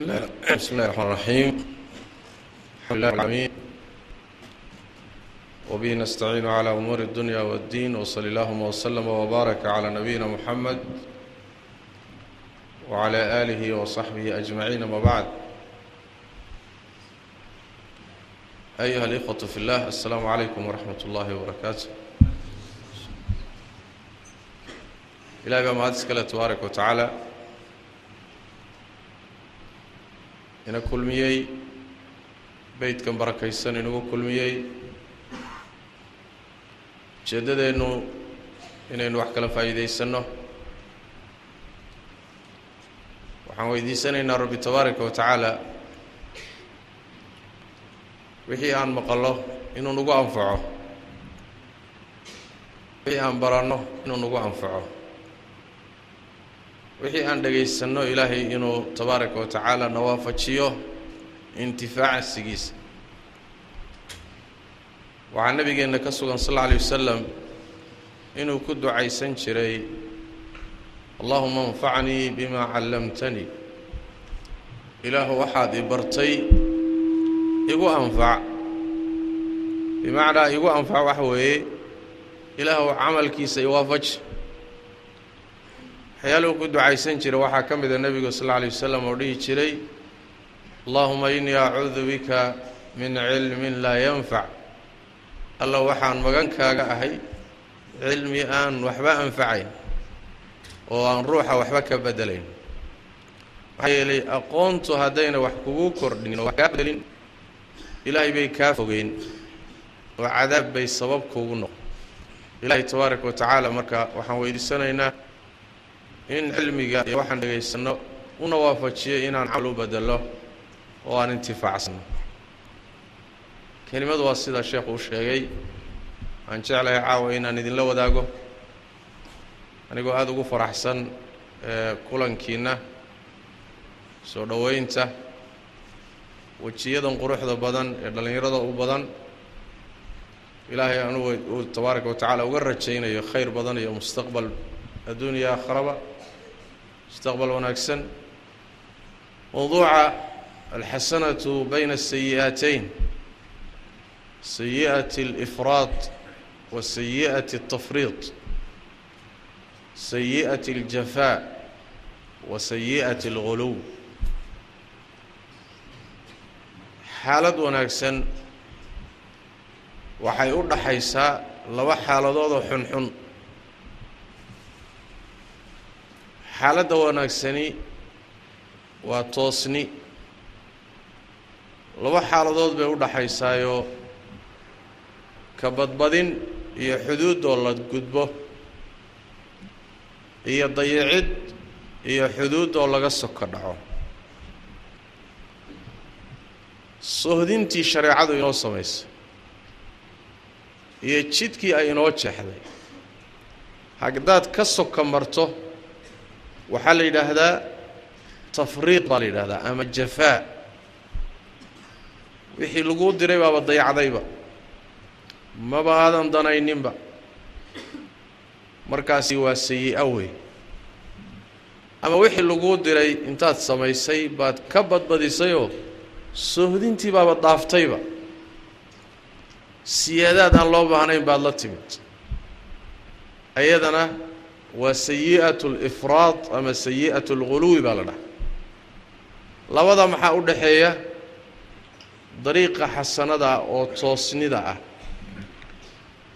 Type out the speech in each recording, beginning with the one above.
بسم الله الرحمن الرحيم الحمد لله العالمين وبه نستعين على أمور الدنيا والدين وصلى اللهم وسلم وبارك على نبينا محمد وعلى آله وصحبه أجمعين ما بعد أيها الإخوة في الله السلام عليكم ورحمة الله وبركاته إلهي بما هذا تبارك وتعالى ina kulmiyey beydkan barakaysan inagu kulmiyey. Ujeeddadeennu inaynu wax kala faa'iidaysanno. Waxaan weydiisanaynaa rabbi tabaaraka wa tacaala wixii aan maqallo inuu nagu anfaco. Wixii aan baranno inuu nagu anfaco wixii aan dhegaysanno ilaahay inuu tabaaraka wa tacaala na waafajiyo intifaacsigiisa waxaa nabigeenna ka sugan sal alla alay wasalam inuu ku ducaysan jiray allahuma anfacnii bima callamtanii ilaahu waxaad i bartay igu anfac. Bimacnaa igu anfac waxa weeye. Ilaahu camalkiisa iwaafaji waxyaaluhu ku ducaysan jira waxaa ka mida nebigu sal alla alay wasalam oo dhihi jiray allahuma innii acuudu bika min cilmin laa yanfac alla waxaan magankaaga ahay cilmi aan waxba anfacayn oo aan ruuxa waxba ka bedelayn. Maxaa yeelay aqoontu haddayna wax kugu kordhin oo wax kaa bedelin ilaahay bay kaa fogeyn oo cadaab bay sabab kuugu noqon. Ilaahay tabaaraka wa tacaala marka waxaan weydiisanaynaa in cilmiga waxaan dhegaysanno una waafajiyo inaan camal u bedelo oo aan intifaacsanno kelimadu waa sidaa sheekhu u sheegay aan jeclahay caawa inaan idinla wadaago. Anigoo aada ugu faraxsan kulankiinna soo dhoweynta wejiyadan quruxda badan ee dhallinyarada u badan. Ilaahay anugu uu tabaaraka wa uga rajaynayo khayr badan iyo mustaqbal adduuniya aakharaba mustaqbal wanaagsan mowduuca alxasanatu bayna asayi'aatayn sayi'ati alifraad wa sayi'ati altafriid sayi'ati aljafaa wa sayi'ati alguluw xaalad wanaagsan waxay u dhaxaysaa laba xaaladoodoo xunxun xaaladda wanaagsani waa toosni. Laba xaaladood bay u dhaxaysaayoo ka badbadin iyo xuduudoo la gudbo iyo dayicid iyo xuduudoo laga soko dhaco. Sohdintii shareecadu inoo samaysay iyo jidkii ay inoo jeexday. Haddaad ka soka marto waxaa la yidhaahdaa tafriiq baa la yidhahdaa ama jafaa. Wixii laguu diray baaba dayacdayba. Maba aadan danayninba. Markaasi waa sayi-a wey ama wixii laguu diray intaad samaysay baad ka badbadisayoo soohdintii baaba daaftayba siyaadaad aan loo baahnayn baad la timid. Ayadana waa sayi'atu alifraad ama sayi'atu alguluwi baa la dhaha. Labada maxaa u dhaxeeya? Dariiqa xasanada oo toosnida ah.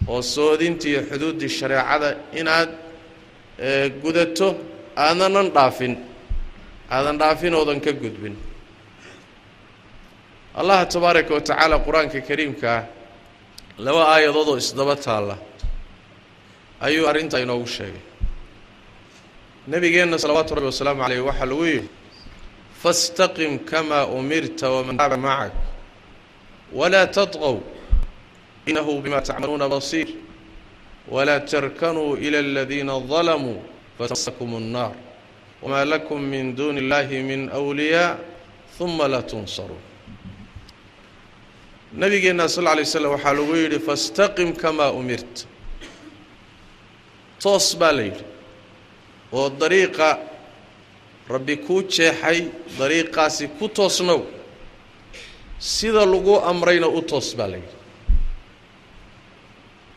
Oo soodintii iyo xuduuddii shareecada inaad gudato aadanan dhaafin. Aadan dhaafin oodan ka gudbin. Allaha tabaaraka wa tacaala qur'aanka kariimkaa laba aayadood oo isdaba taalla. Ayuu arrintaa inoogu sheegay nabigeenna salawaatu rabbi wasalaamu caleyh waxaa lagu yidhi faاstaqim kamaa umirta waman taaba macak walaa tadqow inahu bima tacmaluuna basiir walaa tarkanuu ila aladiina dalamuu fatmasakum الnaar wmaa lakum min duuni اllahi min أwliyaa huma laa tunsaruun nabigeenna sal lla alay slam waxaa lagu yidhi faاstaqim kamaa umirta toos baa la yidhi oo dariiqa rabbi kuu jeexay dariiqaasi ku toosnow sida lagu amrayna u toos baa la yidhi.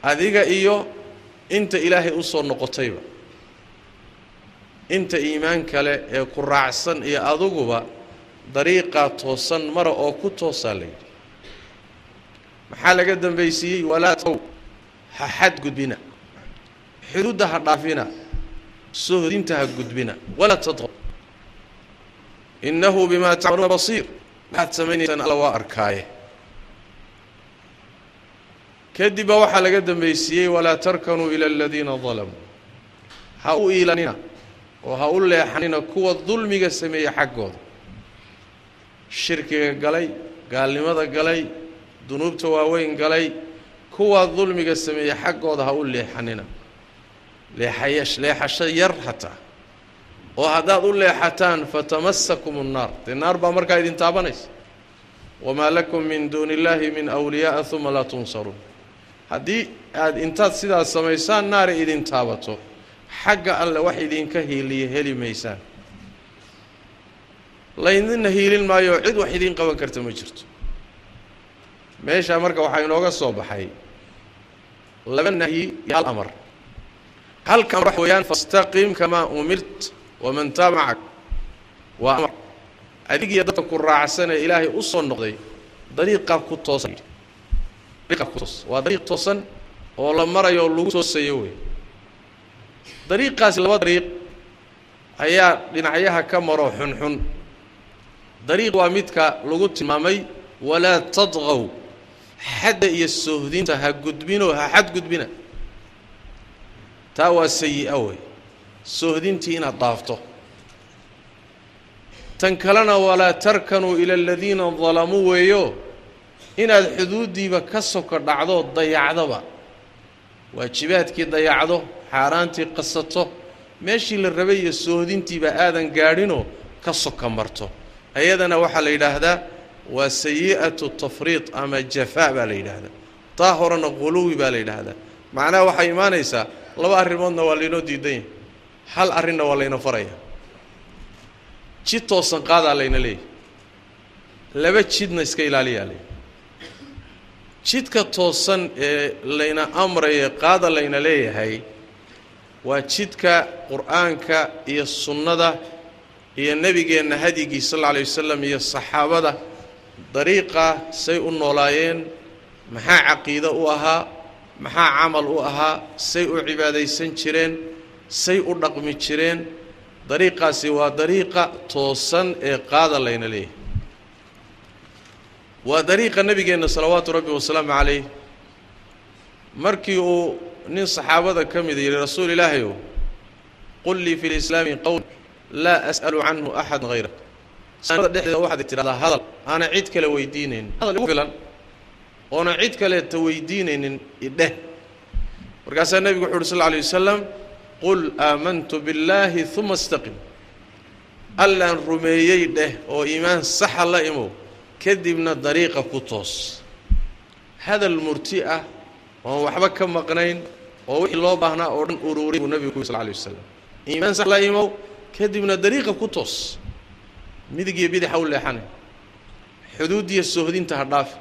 Adiga iyo inta ilaahay u soo noqotayba inta iimaan kale ee ku raacsan iyo aduguba dariiqaa toosan mara oo ku toosaa la yidhi. Maxaa laga dambaysiiyey walaa tow ha xadgudbina xuduudda ha dhaafina sohdinta ha gudbina walaa tadqow innahu bimaa tacmaluuna basiir waxaad samaynaysaan alla waa arkaaye kadib baa waxaa laga dambaysiiyey walaa tarkanuu ila aladiina dalamuu ha u iilanina oo ha u leexanina kuwa dulmiga sameeya xaggooda shirkiga galay gaalnimada galay dunuubta waaweyn galay kuwa dulmiga sameeya xaggooda ha u leexanina leexasho yar hataa oo haddaad u leexataan fatamasakum الnaar dee naar baa markaa idin taabanaysa wamaa lakum min duuni اllaahi min أwliyaءa uma laa tunsaruun haddii aad intaad sidaas samaysaan naara idin taabato xagga alle wax idinka hiiliya heli maysaan laydinna hiilin maayo cid wax idiin qaban karta ma jirto meeshaa marka waxaa inooga soo baxay laba nahyi iyo hal amar halka amar waxa weeyaan fastaqim kamaa umirt waman taaba macak waa amar. Adigiiyo dadka ku raacsanee ilaahay u soo noqday dariiqaa ku toosan. Dariiqaa ku toos waa dariiq toosan oo la marayo oo lagu toosayo wey dariiqaasi laba dariiq ayaa dhinacyaha ka maro xunxun. Dariiq waa midka lagu tilmaamay walaa tadqow xadda iyo soohdinta ha gudbinoo ha xad gudbina taa waa sayi-a wey soohdintii inaad dhaafto. Tan kalena walaa tarkanuu ila aladiina dalamuu weeyo. Inaad xuduuddiiba ka soko dhacdo dayacdoba waajibaadkii dayacdo xaaraantii qasato. Meeshii la rabay iyo soohdintiiba aadan gaadhinoo ka soka marto. Ayadana waxaa la yidhaahdaa waa sayi'atu tafriid ama jafaa baa la yidhaahdaa. Taa horena quluwi baa la yidhaahdaa. Macnaha waxay imaanaysaa laba arrimoodna waa laynoo diidan yahay hal arrinna waa layna faraya jid toosan qaadaa layna leeyahy laba jidna iska ilaaliyaa layidhi jidka toosan ee layna amraya qaada layna leeyahay waa jidka qur'aanka iyo sunnada iyo nebigeenna hadyigii sal alla alay wasalam iyo saxaabada dariiqa say u noolaayeen. Maxaa caqiido u ahaa maxaa camal u ahaa? Say u cibaadaysan jireen say u dhaqmi jireen. Dariiqaasi waa dariiqa toosan ee qaada layna leeyahay. Waa dariiqa nebigeenna salawaatu rabbi wasalaamu calayh. Markii uu nin saxaabada ka mida yidhi rasuul ilaahayow qul lii fi lislaami qowl laa as'alu canhu axadan hayrak dhexdeeda waxaad tidhahdaa hadal aana cid kale weydiinaynin hadal igu filan oona cid kaleeta weydiinaynin idheh markaasaa nebigu wuxu uhi sal alay wasalam qul aamantu billaahi uma istaqim. Allaan rumeeyey dheh oo iimaan saxa la imow kadibna dariiqa ku toos. Hadal murti ah oon waxba ka maqnayn oo wixii loo baahnaa oo dhan uruuray buu nebigu ku yiri sal alay wasalam iimaan sax la imow kadibna dariiqa ku toos. Midig iyo bidix ha u leexanay xuduudiyo sohdinta ha dhaafi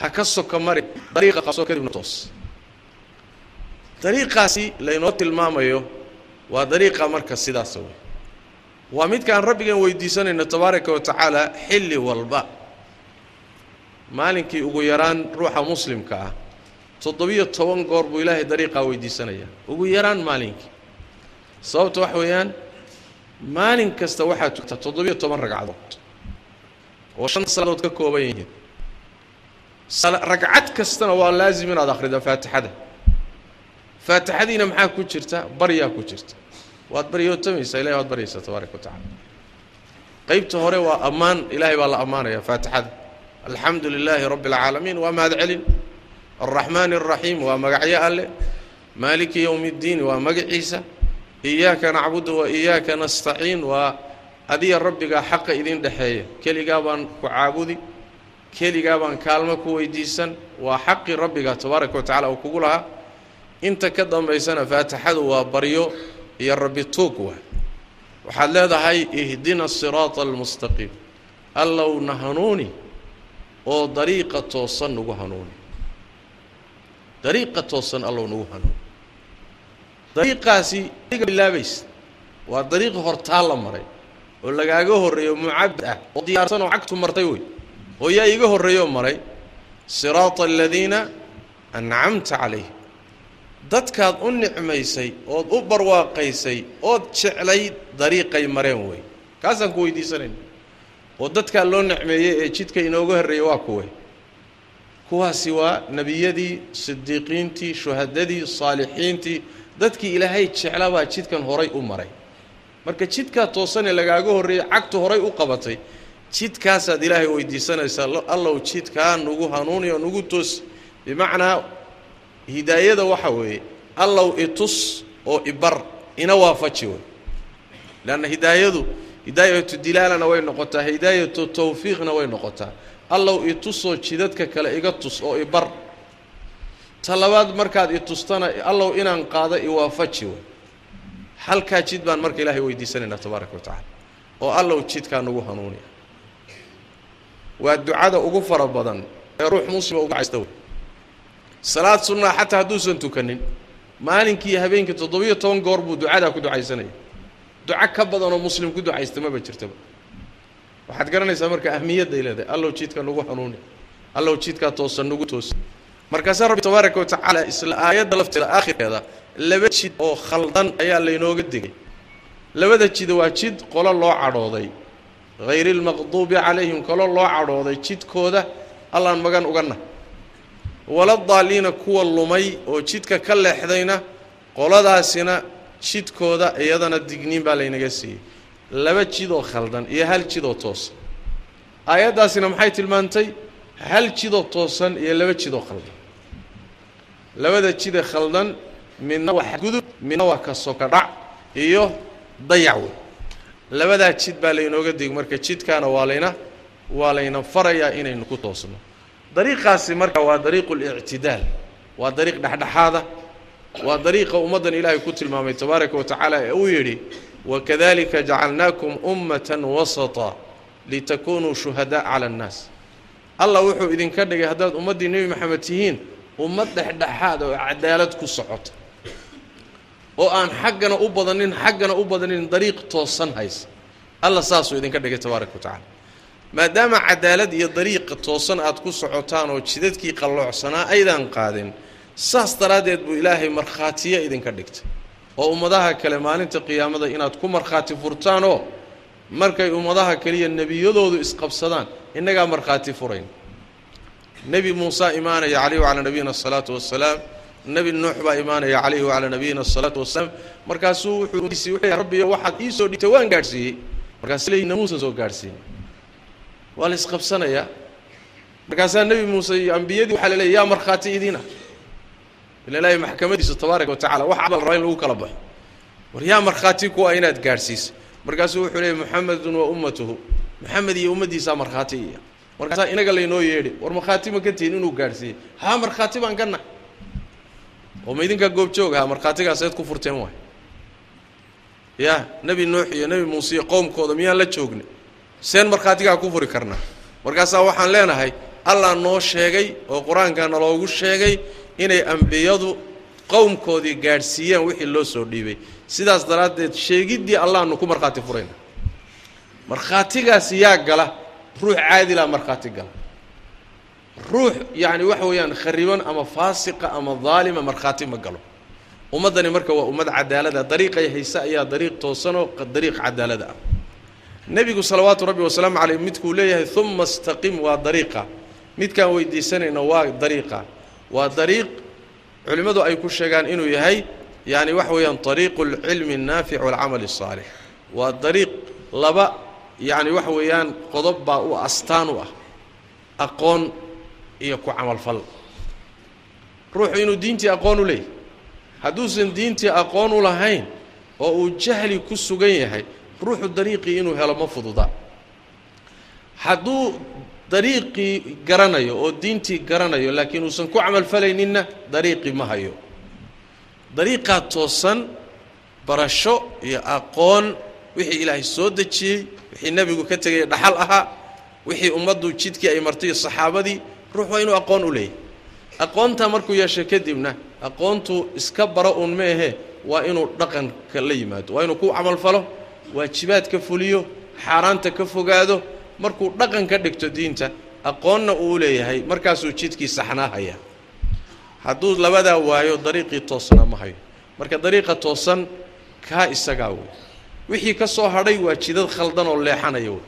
ha ka soka mari dariiqa qabso kadibna toos. Dariiqaasi laynoo tilmaamayo waa dariiqa marka sidaasa wey waa midkaan rabbigan weydiisanayno tabaaraka wa tacaala xilli walba. Maalinkii ugu yaraan ruuxa muslimka ah toddobiyo toban goor buu ilaahay dariiqaa weydiisanayaa. Ugu yaraan maalinkii. Sababta waxa weeyaan maalin kasta waxaad tugtaa toddobiyo toban ragcadood. Oo shan salaadood ka kooban yihiin ragcad kastana waa laazim inaad akhrido faatixada faatixadiina maxaa ku jirta baryaa ku jirta waad baryootamaysaa ilahay waad baryaysaa tabaaraka wa tacala qaybta hore waa ammaan ilaahay baa la ammaanaya faatixada alxamdu lilaahi rabbi اlcaalamiin waa mahad celin alraxmaani الraxiim waa magacyo alle maaliki yowmi اddiin waa magaciisa iyaaka nacbudu wa iyaaka nastaciin waa adiya rabbigaa xaqa idin dhexeeya keligaa baan ku caabudi keligaa baan kaalmo ku weydiisan waa xaqii rabbiga tabaaraka wa tacala uu kugu lahaa. Inta ka dambaysana faatixadu waa baryo iyo rabbi tuug waa. Waxaad leedahay ihdina asiraata almustaqiim allowna hanuuni oo dariiqa toosan nagu hanuuni. Dariiqa toosan allow nagu hanuuni. Dariiqaasi bilaabaysa waa dariiqi hortaa la maray oo lagaaga horreeyo mucabad ah oo diyaarsan oo cagtu martay wey oo yaa iga horreeyoo maray siraata aladiina ancamta calayhim dadkaad u nicmaysay ood u barwaaqaysay ood jeclayd dariiqay mareen wey. Kaasaan ku weydiisanayna oo dadkaa loo nicmeeyey ee jidka inooga horreeyey waa kuwe. Kuwaasi waa nebiyadii sidiiqiintii shuhadadii saalixiintii. Dadkii ilaahay jecla baa jidkan horay u maray. Marka jidkaa toosanee lagaaga horreeyey cagtu horay u qabatay jidkaasaad ilaahay weydiisanaysaa allow jidkaa nugu hanuuni oo nugu toos bimacnaa hidaayada waxa weeye allow itus oo ibar ina waafaji wey. Leanna hidaayadu hidaayatu dilaalana way noqotaa hidaayatu tawfiiqna way noqotaa. Allow itusoo jidadka kale iga tus oo ibar ta labaad markaad itustana allow inaan qaado iwaafaji wey. Halkaa jid baan marka ilaahay weydiisanaynaa tabaaraka wa tacala oo allow jidkaa nagu hanuuniya waa ducada ugu fara badan ee ruux muslima uga caysta wey salaad sunnaa xataa hadduusan tukanin maalinkii iyo habeenkii toddobiyo toban goor buu ducadaa ku ducaysanaya. Duco ka badanoo muslim ku ducaysta maba jirtaba. Waxaad garanaysaa marka ahmiyadday leedahay allow jidka nagu hanuuni allow jidkaa toosan nagu toosi. Markaasaa rabbi tabaaraka wa tacaala isla aayadda lafteeda aakhirkeeda laba jid oo khaldan ayaa laynooga digay labada jid waa jid qolo loo cadhooday hayri lmaqduubi calayhim qolo loo cadhooday jidkooda allaan magan ugana wala daaliina kuwa lumay oo jidka ka leexdayna qoladaasina jidkooda iyadana digniin baa laynaga siiyey laba jidoo khaldan iyo hal jidoo toosan aayaddaasina maxay tilmaantay hal jidoo toosan iyo laba jidoo khaldan labada jide khaldan midna waa xadgudub midna waa ka soka iyo dayac wey labadaa jid baa laynooga dig marka jidkaana waa layna waa layna farayaa inaynu ku toosno. Dariiqaasi marka waa dariiqu اlictidaal waa dariiq dhexdhexaada waa dariiqa ummaddan ilaahay ku tilmaamay tabaaraka wa tacaala ee uu yidhi wakadalika jacalnaakum ummata wasata litakunuu shuhadaa cala اnnaas allah wuxuu idinka dhigay haddaad ummaddii nebi maxamed tihiin ummad dhexdhexaad oo cadaalad ku socota oo aan xaggana u badanin xaggana u badanin dariiq toosan haysa. Alla saasuu idinka dhigay tabaaraka wa tacala maadaama cadaalad iyo dariiqa toosan aad ku socotaan oo jidadkii qalloocsanaa aydaan qaadin saas daraaddeed buu ilaahay markhaatiyo idinka dhigtay. Oo ummadaha kale maalinta qiyaamada inaad ku markhaati furtaanoo markay ummadaha kaliya nebiyadoodu isqabsadaan innagaa markhaati furayn. Nebi muusa imaanaya calayhi wacalaa nabiyina asalaatu wassalaam nebi nuux baa imaanaya calayhi wacalaa nabiyina asalaatu wassalaam. Markaasuu wuxuu wuxuu rabbiyo waxaad ii soo dhigtay waan gaadhsiiyey. Markaas leeyina muusan soo gaadhsiin waa la isqabsanayaa markaasaa nebi muuse iyo ambiyadii waxaa la leeyay yaa markhaati ila ilaahay maxkamadiisa tabaaraka wa tacala wax abal rabaa in lagu kala baxo. War yaa markhaati kuwa inaad gaadhsiisa markaasuu wuxuu leeyay muxamedun wa ummatuhu. Moxamed iyo ummaddiisaa markhaati iya markaasaa inaga laynoo yeedhi war markhaati ma ka tihin inuu gaadhsiiyey. Haa markhaati baan ka nahay oo ma idinkaa goobjoog ahaa markhaatigaaseed ku furteen waay? Ya nebi nuux iyo nebi muuse iyo qowmkooda miyaan la joognay seen markhaatigaa ku furi karnaa markaasaa waxaan leenahay allah noo sheegay oo qur'aankaa naloogu sheegay inay ambiyadu qowmkoodii gaadhsiiyeen wixii loo soo dhiibay. Sidaas daraaddeed sheegiddii allahnu ku markhaati furayna. Markhaatigaasi yaa gala ruux caadilaa markhaati gala ruux yacni waxa weeyaan khariban ama faasiqa ama daalima markhaati ma galo. Ummaddani marka waa ummad cadaalada dariiqay hayse ayaa dariiq toosanoo dariiq cadaalada. Ah nebigu salawaatu rabbi wasalaamu caleyh midkuu leeyahay uma istaqim waa dariiqa. Midkaan weydiisanayna waa dariiqa. Waa dariiq culimmadu ay ku sheegaan inuu yahay yacni waxa weeyaan dariiqu lcilmi annaafic walcamal asaalix waa dariiq laba yacni waxa weeyaan qodob baa u astaan u ah aqoon iyo ku camalfal ruuxu inuu diintii aqoon u leeyahy hadduusan diintii aqoon u lahayn oo uu jahli ku sugan yahay ruuxu dariiqii inuu helo ma fududa. Hadduu dariiqii garanayo oo diintii garanayo laakiin uusan ku camalfalayninna dariiqii ma hayo. Dariiqaa toosan barasho iyo aqoon wixii ilaahay soo dejiyey wixii nebigu ka tegay dhaxal ahaa wixii ummaddu jidkii ay martay saxaabadii ruux waa inuu aqoon u leeyahy aqoontaa markuu yeeshay kadibna aqoontu iska bara uun meehe waa inuu dhaqanka la yimaado waa inuu ku camalfalo waajibaadka fuliyo xaaraanta ka fogaado markuu dhaqan ka dhigto diinta aqoonna uu leeyahay markaasuu jidkii saxnaa hayaa hadduu labadaa waayo dariiqii toosnaa ma hayo. Marka dariiqa toosan kaa isagaa wey. Wixii ka soo hadhay waa jidad khaldan oo leexanaya wey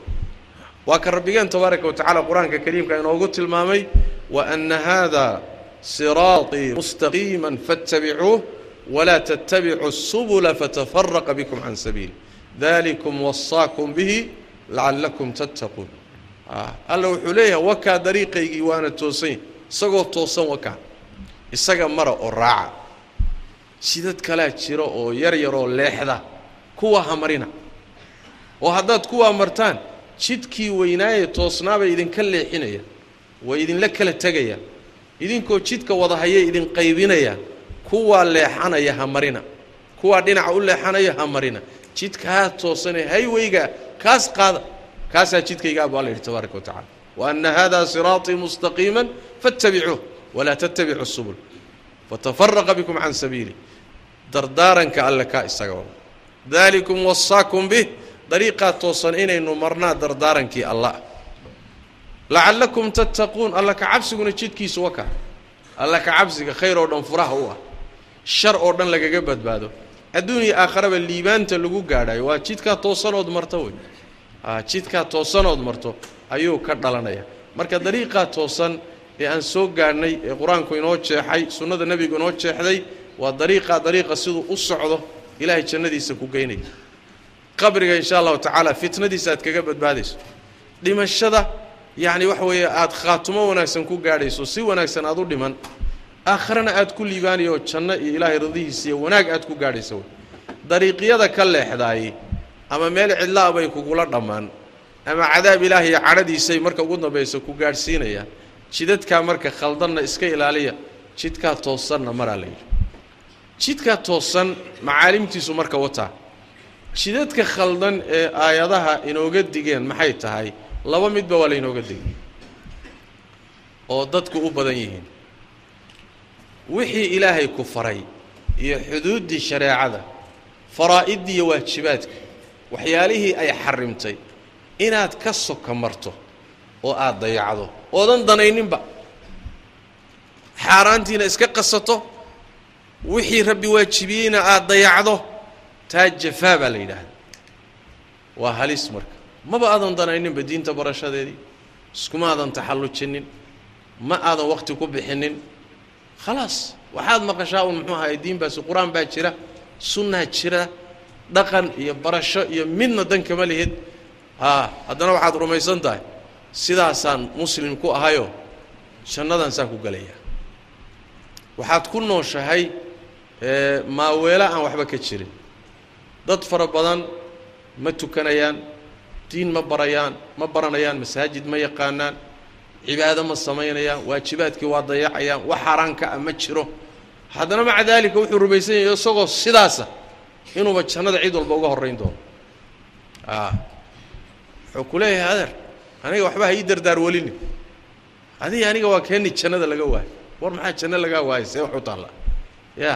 waa ka rabbigeen tobaaraka watacaala qur'aanka kariimka inoogu tilmaamay wa anna haada siraaطii mustaqiima faاttabicuuh walaa tattabicu subula fatafaraqa bikum can sabiili dalikum wasaakum bihi lacallakum tattaquun. Ah, alla wuxuu leeyahay wakaa dariiqaygii waana toosan isagoo toosan wakaa isaga mara oo raaca. Sidad kalaa jira oo yar yaroo leexda kuwa hamarina oo haddaad kuwaa martaan jidkii weynaaye toosnaabay idinka leexinayaan way idinla kala tegayaan idinkoo jidka wadahayay idin qaybinayaan kuwaa leexanaya ha marina. Kuwaa dhinaca u leexanaya ha marina. Jidkaa toosane hayweyga kaas qaada kaasaa jidkaygaa buu alla yidhi tabaaraka wa tacala wa anna hada siraaطii mustaqiima faاtabicuuh walaa tattabicu subul fatafaraqa bikum can sabiili. Dardaaranka alle kaa isaga dalikum wasaakum bih dariiqaa toosan inaynu marnaa dardaarankii allah. Lacallakum tattaquun alla ka cabsiguna jidkiisu waka alla ka cabsiga khayr oo dhan furaha u ah. Shar oo dhan lagaga badbaado. Adduun iyo aakharaba liibaanta lagu gaadhayo waa jidkaa toosanood marto wey jidkaa toosanood marto ayuu ka dhalanaya. Marka dariiqaa toosan ee aan soo gaadhnay ee qur'aanku inoo jeexay sunnada nebigu inoo jeexday waa dariiqaa dariiqa siduu u socdo ilaahay jannadiisa ku geynaya qabriga insha allahu tacaala fitnadiisa aad kaga badbaadayso. Dhimashada yacni waxa weeye aada khaatumo wanaagsan ku gaadhayso si wanaagsan aad u dhiman aakharana aad ku liibaanayo janno iyo ilaahay radihiisa iyo wanaag aad ku gaadhaysa dariiqyada ka leexdaayey ama meel cidlaa bay kugula dhammaan ama cadaab ilaahay iyo cadhadiisay marka ugu dambaysa ku gaadhsiinayaan jidadkaa marka khaldanna iska ilaaliya jidkaa toosanna maraa la yidhi. Jidkaa toosan macaalimtiisu marka wataa jidadka khaldan ee aayadaha inooga digeen maxay tahay? Laba midba waa laynooga digay. Oo dadku u badan yihiin. Wixii ilaahay ku faray iyo xuduuddii shareecada faraa'idii iyo waajibaadka waxyaalihii ay xarimtay inaad ka soka marto oo aada dayacdo oodan danayninba. Xaaraantiina iska qasato wixii rabbi waajibiyeyna aada dayacdo taa jafaa baa la yidhaahda waa halis marka. Maba aadan danayninba diinta barashadeedii. Iskuma aadan taxallujinin ma aadan wakhti ku bixinin. Khalaas waxaad maqashaa un muxuu ahaye diin baasi qur'aan baa jira sunnaa jira dhaqan iyo barasho iyo midna dan kama lihid. Haa haddana waxaad rumaysan tahay sidaasaan muslim ku ahayo jannadan saa ku gelaya waxaad ku nooshahay maaweelo aan waxba ka jirin dad fara badan ma tukanayaan diin ma barayaan ma baranayaan masaajid ma yaqaanaan cibaado ma samaynayaan waajibaadkii waa dayacayaan wax xaaraanka ah ma jiro. Haddana maca daalika wuxuu rumaysan yahay isagoo sidaasa inuuba jannada cid walba uga horrayn doono. Wuxuu ku leeyahay adeer aniga waxba ha ii dardaar welini adiga aniga waa keeni jannada laga waayo. War maxaa janno lagaa waayay? See wax u taalla ya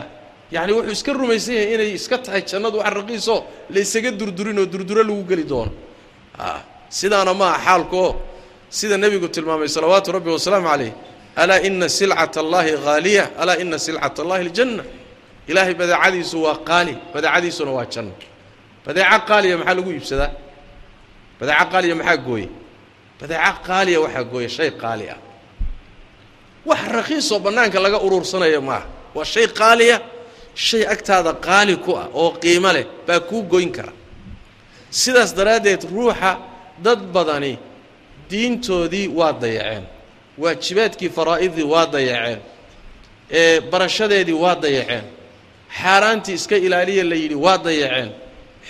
yacni wuxuu iska rumaysan yahay inay iska tahay jannadu wax raqiisoo la ysaga durdurin oo durduro lagu geli doono. A sidaana ma aha xaalkuoo sida nebigu tilmaamay salawaatu rabbi wasalaamu calayh. Alaa ina silcata allahi haaliya alaa ina silcata allahi aljanna. Ilaahay badeecadiisu waa qaali badeecadiisuna waa janno. Badeeco qaaliya maxaa lagu iibsadaa? Badeeco qaaliya maxaa gooye badeeco qaaliya waxaa gooya shay qaali ah. Wax rakiisoo bannaanka laga uruursanaya maaha. Waa shay qaaliya shay agtaada qaali ku ah oo qiimo leh baa kuu goyn kara. Sidaas daraaddeed ruuxa dad badani diintoodii waa dayaceen waajibaadkii faraa'idii waa dayaceen ee barashadeedii waa dayaceen xaaraantii iska ilaaliya la yidhi waa dayaceen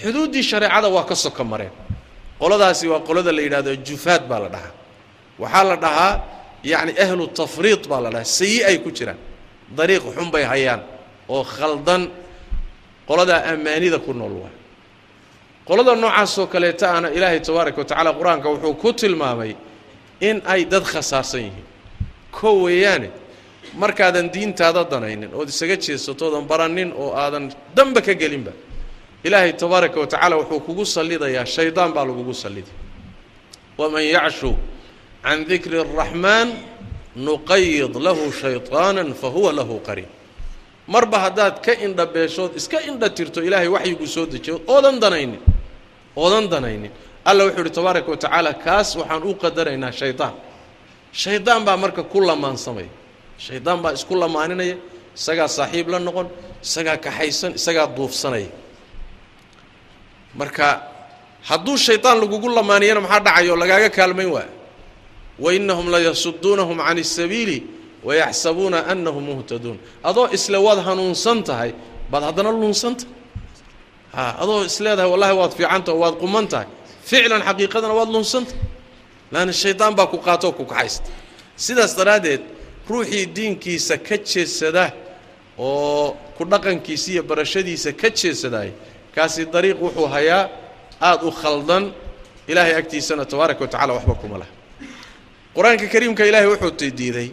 xuduuddii shareecada waa ka soka mareen. Qoladaasi waa qolada la yidhahdo jufaad baa la dhahaa. Waxaa la dhahaa yacni ahlu tafriid baa la dhahaa. Sayi ay ku jiraan. Dariiq xun bay hayaan oo khaldan qoladaa ammaanida ku nool waa. Qolada noocaasoo kaleeta ana ilaahay tabaaraka wa tacaala qur'aanka wuxuu ku tilmaamay in ay dad khasaarsan yihiin. Koo weeyaane markaadan diintaada danaynin ood isaga jeesatoodan baranin oo aadan danba ka gelinba ilaahay tabaaraka wa tacaala wuxuu kugu sallidayaa shaydaan baa lagugu salliday waman yacshu can dikri اraxmaan nuqayid lahu shayطaana fahuwa lahu qariin marba haddaad ka indha beeshood iska indha tirto ilaahay waxyiguu soo dejiyo oodan danaynin oodan danaynin. Alla wuxuu uhi tabaaraka wa tacaala kaas waxaan u qadaraynaa shaydaan shaydaan baa marka ku lamaansamaya shaydaan baa isku lamaaninaya isagaa saaxiib la noqon isagaa kaxaysan isagaa duufsanaya marka hadduu shaydaan lagugu lamaaniyana maxaa dhacayo lagaaga kaalmayn waaya. Wainahum layasuduunahum can اsabiili wayaxsabuuna anahum muhtaduun adoo isle waad hanuunsan tahay baad haddana luunsantahay adoo isleedahay wallahi waad fiicantaha waad quman tahay ficlan xaqiiqadana waad luunsantahay laanna shaydaan baa ku qaatoo ku kaxaysta sidaas daraaddeed ruuxii diinkiisa ka jeedsada oo ku dhaqankiisa iyo barashadiisa ka jeedsadaay kaasi dariiq wuxuu hayaa aada u khaldan ilaahay agtiisana tabaaraka wa tacala waxba kuma laha qur'aanka kariimka ilaahay wuxuu diiday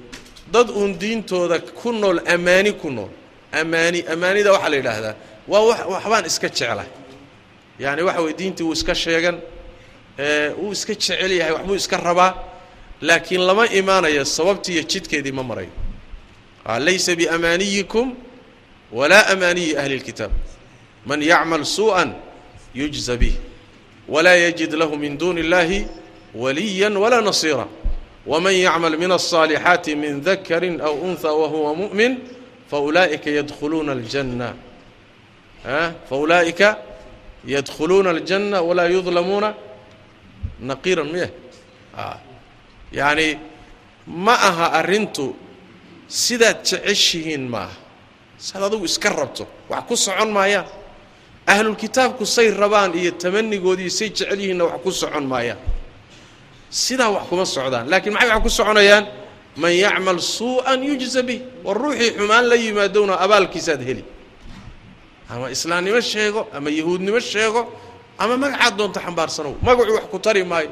dad uun diintooda ku nool ammaani ku nool ammaani ammaanida waxaa la yidhaahdaa waa wa waxbaan iska jeclahay yaani waxa weye diintii wuu iska sheegan wuu iska jecel yahay waxbuu iska rabaa laakiin lama imaanayo sababtii iyo jidkeedii ma marayo laysa biamaaniyikum walaa amaaniyi ahli اlkitaab man yacmal suuءa yujza bih walaa yajid lahu min duuni اllahi waliya walaa nasiira wman yacmal min الصaalixaati min dakari aw unha wahuwa muؤmin faulaa'ika yadkhuluuna اljanna faulaa'ika yadkhuluuna اljanna walaa yudlamuuna naqiiran miya yacni ma aha arrintu sidaad jeceshihiin ma aha saad adugu iska rabto wax ku socon maayaan ahlulkitaabku say rabaan iyo tamanigoodii say jecel yihiinna wax ku socon maayaan sidaa wax kuma socdaan. Laakiin maxay wax ku soconayaan? Man yacmal suu'an yujza bih war ruuxii xumaan la yimaadowna abaalkiisaad heli. Ama islaamnimo sheego ama yahuudnimo sheego ama magacaad doonta xambaarsanow magacuu wax ku tari maayo.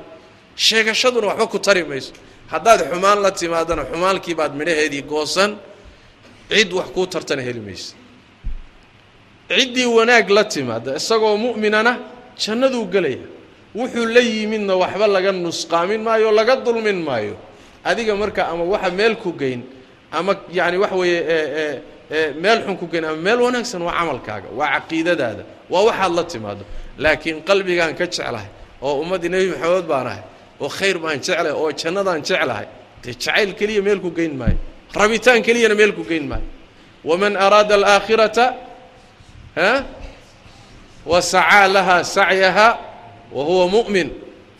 Sheegashaduna waxba ku tari mayso. Haddaad xumaan la timaadana xumaalkii baad midhaheedii goosan cid wax kuu tartana heli maysa ciddii wanaag la timaada isagoo mu'minana jannaduu gelaya wuxuu la yimidna waxba laga nusqaamin maayo laga dulmin maayo. Adiga marka ama waxa meel ku geyn ama yacani waxa weeye meel xun ku geyn ama meel wanaagsan waa camalkaaga waa caqiidadaada waa waxaad la timaado. Laakiin qalbigaan ka jeclahay oo ummaddii nebi maxamed baan ahay oo khayr baan jeclahay oo jannadaan jeclahay dee jacayl keliya meel ku geyn maayo. Rabitaan keliyana meel ku geyn maayo. Waman araada alaakhirata ha wa sacaa laha sacyaha wa huwa mu'min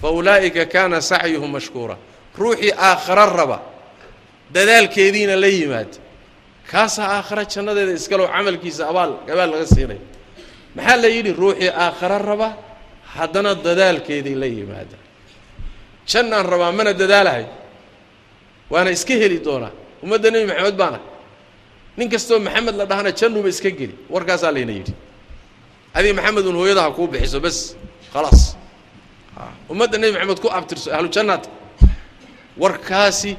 fa ulaa'ika kaana sacyuhum mashkuura. Ruuxii aakharo raba dadaalkeediina la yimaada kaasaa aakhara jannadeeda iskalow camalkiisa abaal abaal laga siinaya maxaa la yidhi? Ruuxii aakharo raba haddana dadaalkeedii la yimaada. Jannaan rabaa mana dadaalahay. Waana iska heli doonaa. Ummadda nebi maxamed baana. Nin kastoo maxamed la dhahana jannuba iska geli. Warkaasaa layna yidhi. Adiga maxamedun hooyada ha kuu bixiso bes khalaas ummadda nebi maxamed ku abtirso ahlu jannaata warkaasi